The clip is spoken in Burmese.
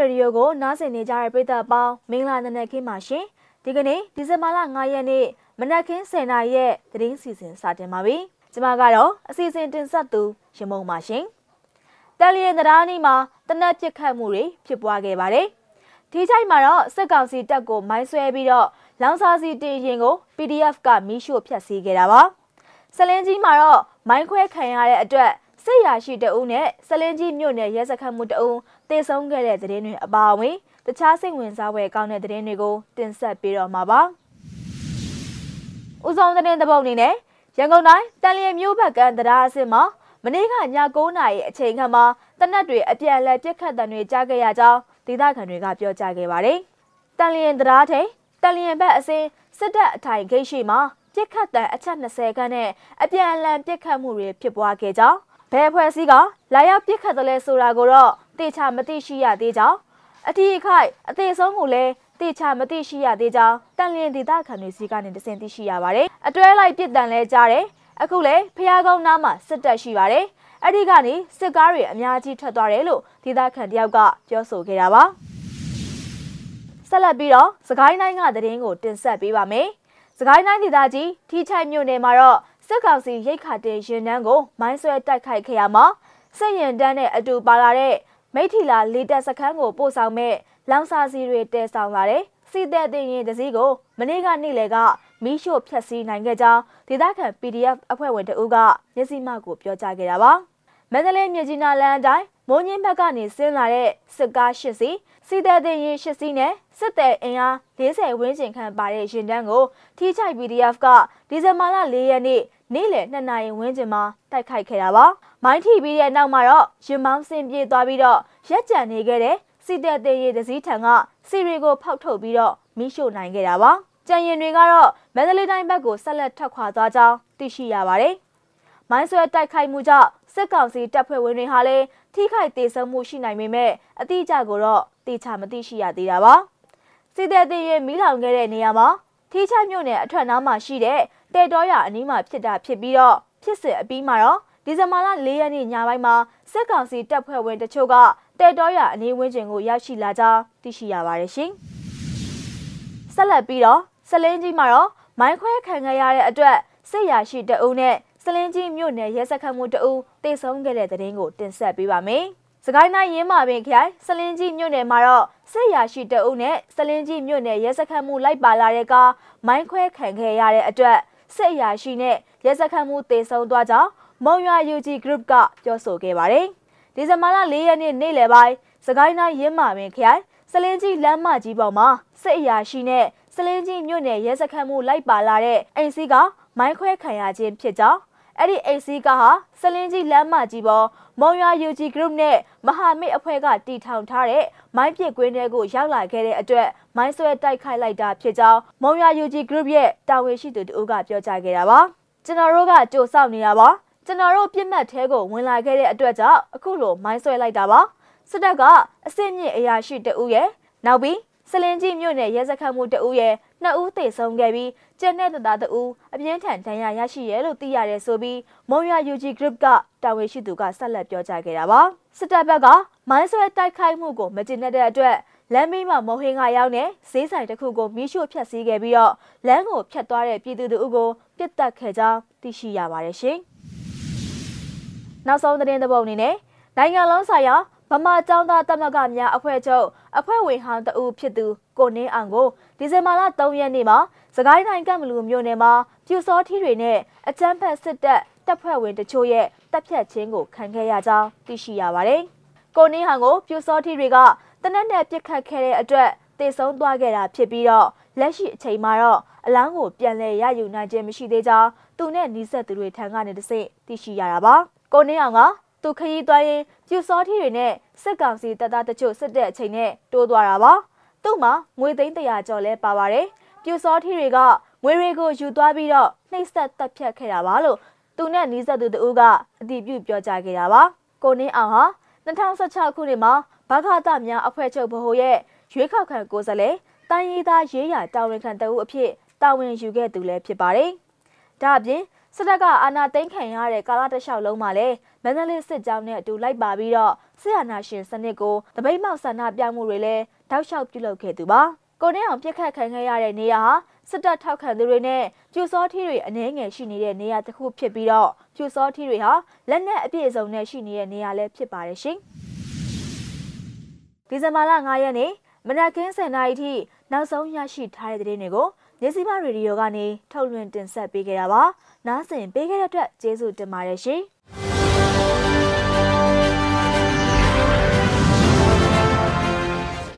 ရေဒီယိုကိုနားဆင်နေကြတဲ့ပရိသတ်ပေါင်းမင်္ဂလာနံနက်ခင်းပါရှင်ဒီကနေ့ဒီဇင်ဘာလ9ရက်နေ့မနက်ခင်း10:00နာရီရဲ့သတင်းစီစဉ်စတင်ပါပြီကျွန်မကတော့အစီအစဉ်တင်ဆက်သူရမုံပါရှင်တယ်လီယန်တရားနီမှာတနက်ပစ်ခတ်မှုတွေဖြစ်ပွားခဲ့ပါတယ်ဒီချိန်မှာတော့စစ်ကောင်စီတပ်ကိုမိုင်းဆွဲပြီးတော့လောင်စာစီတင်ရင်ကို PDF ကမီးရှို့ဖျက်ဆီးခဲ့တာပါစလင်းကြီးမှာတော့မိုင်းခွဲခံရတဲ့အတွက်စစ်ရာရှိတအုပ်နဲ့စလင်းကြီးမြို့နယ်ရဲစခတ်မှုတအုပ် တေဆုံးခဲ့တဲ့သတင်းတွေအပါအဝင်တခြားစိတ်ဝင်စားဖွယ်ကောင်းတဲ့သတင်းတွေကိုတင်ဆက်ပေးတော့မှာပါ။ဦးဆောင်သတင်းတပုတ်အနေနဲ့ရန်ကုန်တိုင်းတန်လျင်မြို့ဘက်ကတရားအစစ်မှာမနေ့ကည9နာရီအချိန်ခန့်မှာတနက်တွေအပြန်အလှန်ပြစ်ခတ်တံတွေကြားခဲ့ရကြောင်းဒေသခံတွေကပြောကြားခဲ့ပါတယ်။တန်လျင်တရားထိန်တန်လျင်ဘက်အစင်းစစ်တပ်အထိုင်ဂိတ်ရှိမှာပြစ်ခတ်တံအချက်20ခန်းနဲ့အပြန်အလှန်ပြစ်ခတ်မှုတွေဖြစ်ပွားခဲ့ကြောင်း ဘယ်အဖွဲ့အစည်းကလာရောက်ပြစ်ခတ်တယ်လဲဆိုတာကိုတော့တေချာမသိရှိရသေးကြောင်းအထီးအခိုက်အသေးဆုံးကိုလည်းတေချာမသိရှိရသေးကြောင်းတန်လျင်ဒေသခံတွေစီကနေတစင်သိရှိရပါတယ်။အတွဲလိုက်ပြစ်ဒဏ်လဲကြားတယ်။အခုလည်းဖျားကောင်းနားမှာစစ်တပ်ရှိပါတယ်။အဲ့ဒီကနေစစ်ကားတွေအများကြီးထွက်သွားတယ်လို့ဒေသခံတယောက်ကပြောဆိုခဲ့တာပါ။ဆက်လက်ပြီးတော့စကိုင်းတိုင်းကသတင်းကိုတင်ဆက်ပေးပါမယ်။စကိုင်းတိုင်းဒေသကြီးထီချိုက်မြို့နယ်မှာတော့ စစ်ကောင်စီရိတ်ခါတင်ရင်တန်းကိုမိုင်းဆွဲတိုက်ခိုက်ခဲ့ရမှာစစ်ရင်တန်းနဲ့အတူပါလာတဲ့မိထီလာလေတက်စခန်းကိုပို့ဆောင်မဲ့လောင်စာစီတွေတဲဆောင်လာတဲ့စီတဲ့တင်ရင်တစည်းကိုမနေ့ကနေ့လယ်ကမီးရှို့ဖျက်ဆီးနိုင်ခဲ့ကြောင်းဒေသခံ PDF အဖွဲ့ဝင်တအုပ်ကမျက်စိမှကိုပြောကြားခဲ့တာပါမန္တလေးမြကြီးနားလမ်းအတိုင်းမိုးညင်းဘက်ကနေဆင်းလာတဲ့စစ်ကား၈စီးစီတဲ့တင်ရင်၈စီးနဲ့စစ်သည်အင်အား40ဝန်းကျင်ခန့်ပါတဲ့ရင်တန်းကိုထိချိုက် PDF ကဒီဇင်ဘာလ၄ရက်နေ့ နေ့လယ်2နာရီဝန်းကျင်မှာတိုက်ခိုက်ခဲ့တာပါ။မိုင်းထိပြီးတဲ့နောက်မှာတော့ရင်မောင်းဆင်ပြေးသွားပြီးတော့ရက်ကြံနေခဲ့တဲ့စီတဲ့တဲ့ရည်တစည်းထံကစီရီကိုဖောက်ထုတ်ပြီးတော့မိရှို့နိုင်ခဲ့တာပါ။ကြံရင်တွေကတော့မန္တလေးတိုင်းဘက်ကိုဆက်လက်ထွက်ခွာသွားကြောင်းသိရှိရပါတယ်။မိုင်းဆွဲတိုက်ခိုက်မှုကြောင့်စစ်ကောင်စီတပ်ဖွဲ့ဝင်တွေဟာလည်းထိခိုက်ဒေဆုံးမှုရှိနိုင်ပေမဲ့အတိအကျကိုတော့သိချမသိရှိရသေးတာပါ။စီတဲ့တဲ့ရည်မီးလောင်ခဲ့တဲ့နေရာမှာ ထီးချိုင်မြို့နယ်အထက်နားမှာရှိတဲ့တဲတော်ရအနီးမှာဖြစ်တာဖြစ်ပြီးတော့ဖြစ်စဉ်အပြီးမှာတော့ဒီဇင်ဘာလ၄ရက်နေ့ညပိုင်းမှာစစ်ကောင်စီတပ်ဖွဲ့ဝင်တချို့ကတဲတော်ရအနီးဝန်းကျင်ကိုရောက်ရှိလာကြောင်းသိရှိရပါတယ်ရှင်။ဆက်လက်ပြီးတော့စလင်းကြီးမှာတော့မိုင်းခွဲခံခဲ့ရတဲ့အတွက်စစ်ရာရှိတအုပ်နဲ့စလင်းကြီးမြို့နယ်ရဲစခန်းမှုတအုပ်တေဆုံးခဲ့တဲ့တဲ့တင်ကိုတင်ဆက်ပေးပါမယ်။ စကိုင်းတိုင်းရင်းမာပင်ခရိုင်စလင်းကြီးမြို့နယ်မှာတော့စစ်ရာရှိတအုပ်နဲ့စလင်းကြီးမြို့နယ်ရဲစခန်းမှုလိုက်ပါလာတဲ့ကားမိုင်းခွဲခံခဲ့ရတဲ့အတွက်စစ်အရာရှိနဲ့ရဲစခန်းမှုတေဆုံးသွားကြောင်းမုံရွာ UG Group ကပြောဆိုခဲ့ပါတယ်။ဒီဇင်ဘာလ၄ရက်နေ့နေ့လယ်ပိုင်းစကိုင်းတိုင်းရင်းမာပင်ခရိုင်စလင်းကြီးလမ်းမကြီးပေါ်မှာစစ်အရာရှိနဲ့စလင်းကြီးမြို့နယ်ရဲစခန်းမှုလိုက်ပါလာတဲ့အိမ်စီးကမိုင်းခွဲခံရခြင်းဖြစ်ကြောင်း အဲ့ဒီအိမ်စီးကဟာစလင်းကြီးလမ်းမကြီးပေါ်မုံရွာ UG Group နဲ့မဟာမိတ်အဖွဲ့ကတီထောင်ထားတဲ့မိုင်းပစ်ကွင်းတွေကိုရောက်လာခဲ့တဲ့အတွက်မိုင်းဆွဲတိုက်ခိုက်လိုက်တာဖြစ်ကြောင်းမုံရွာ UG Group ရဲ့တာဝန်ရှိသူတို့ကပြောကြားခဲ့တာပါကျွန်တော်တို့ကကြိုဆောက်နေတာပါကျွန်တော်တို့ပြစ်မှတ်သေးကိုဝင်လာခဲ့တဲ့အတွက်ကြောင့်အခုလိုမိုင်းဆွဲလိုက်တာပါစစ်တပ်ကအစ်စ်မြင့်အရာရှိတဦးရဲ့နောက်ပြီးစလင်ကြီးမြို့နယ်ရဲစခန်းမှုတဦးရဲ့ နှစ်ဦးသေဆုံးခဲ့ပြီးကျန်တဲ့တသားတဦးအပြင်းထန်ဒဏ်ရာရရှိရဲလို့သိရတယ်ဆိုပြီးမုံရွာ UG Group ကတာဝန်ရှိသူကဆက်လက်ပြောကြားခဲ့တာပါစစ်တပ်ဘက်ကမိုင်းဆွဲတိုက်ခိုက်မှုကိုမကျင်တဲ့အတွက်လမ်းမီးမှာမုံဟင်းကရောက်နေဈေးဆိုင်တစ်ခုကိုမီးရှို့ဖျက်ဆီးခဲ့ပြီးတော့လမ်းကိုဖျက်သွားတဲ့ပြည်သူတို့ကိုပြစ်တက်ခဲ့ကြောင်းသိရှိရပါတယ်ရှင်နောက်ဆုံးသတင်းသဘောအနေနဲ့နိုင်ငံလုံးဆိုင်ရာဗမာကျောင်းသားသမဂ္ဂများအဖွဲ့ချုပ် အဖွဲ့ဝင်ဟောင်းတဦးဖြစ်သူကိုနင်းအောင်ကိုဒီဇင်ဘာလ3ရက်နေ့မှာစကိုင်းတိုင်းကမလူမြို့နယ်မှာပြူစောထီတွေနဲ့အကြမ်းဖက်စစ်တပ်တပ်ဖွဲ့ဝင်တချို့ရဲ့တပ်ဖြတ်ခြင်းကိုခံခဲ့ရကြောင်းသိရှိရပါတယ်။ကိုနင်းဟန်ကိုပြူစောထီတွေကတနက်နဲ့ပြစ်ခတ်ခဲ့တဲ့အတွက်တေဆုံးသွားခဲ့တာဖြစ်ပြီးတော့လက်ရှိအချိန်မှာတော့အလောင်းကိုပြန်လည်ရယူနိုင်ခြင်းမရှိသေးကြောင်းသူနဲ့နီးစပ်သူတွေထံကနေတဆင့်သိရှိရတာပါ။ကိုနင်းအောင်က သူခရီးသွားရင်ပြူစောထီတွေနဲ့စစ်ကောင်စီတပ်သားတချို့စစ်တဲ့အချိန်နဲ့တိုးသွားတာပါသူ့မှာငွေသိန်းတရာကျော်လဲပါပါတယ်ပြူစောထီတွေကငွေတွေကိုယူသွားပြီးတော့နှိပ်စက်တပ်ဖြတ်ခဲ့တာပါလို့သူနဲ့နီးစပ်သူတို့ကအတည်ပြုပြောကြားခဲ့တာပါကိုနင်းအောင်ဟာ2016ခုနှစ်မှာဘခသများအဖွဲ့ချုပ်ဗဟိုရဲ့ရွေးကောက်ခံကိုယ်စားလှယ်တိုင်းရင်းသားရေးရာတာဝန်ခံတအုပ်အဖြစ်တာဝန်ယူခဲ့သူလည်းဖြစ်ပါတယ်ဒါအပြင်စစ်တပ်ကအာဏာသိမ်းခံရတဲ့ကာလတစ်လျှောက်လုံးမှာလည်း မန္တလေးစစ်ကြောင်းနဲ့အတူလိုက်ပါပြီးတော့စစ်အာဏာရှင်စနစ်ကိုတပိတ်မောက်ဆန္ဒပြမှုတွေလည်းတောက်လျှောက်ပြုလုပ်ခဲ့သူပါကိုနေအောင်ပြစ်ခတ်ခံခဲ့ရတဲ့နေရာဟာစစ်တပ်ထောက်ခံသူတွေနဲ့ပြူစောထီးတွေအနှဲငယ်ရှိနေတဲ့နေရာတစ်ခုဖြစ်ပြီးတော့ပြူစောထီးတွေဟာလက်နက်အပြည့်အစုံနဲ့ရှိနေတဲ့နေရာလည်းဖြစ်ပါတယ်ရှင်ဒီဇင်ဘာလ9ရက်နေ့မနက်ခင်း7:00နာရီထိနောက်ဆုံးရရှိထားတဲ့သတင်းတွေကိုနေစီမရေဒီယိုကနေထုတ်လွှင့်တင်ဆက်ပေးခဲ့တာပါ။နားဆင်ပေးခဲ့တဲ့အတွက်ကျေးဇူးတင်ပါတယ်ရှင်။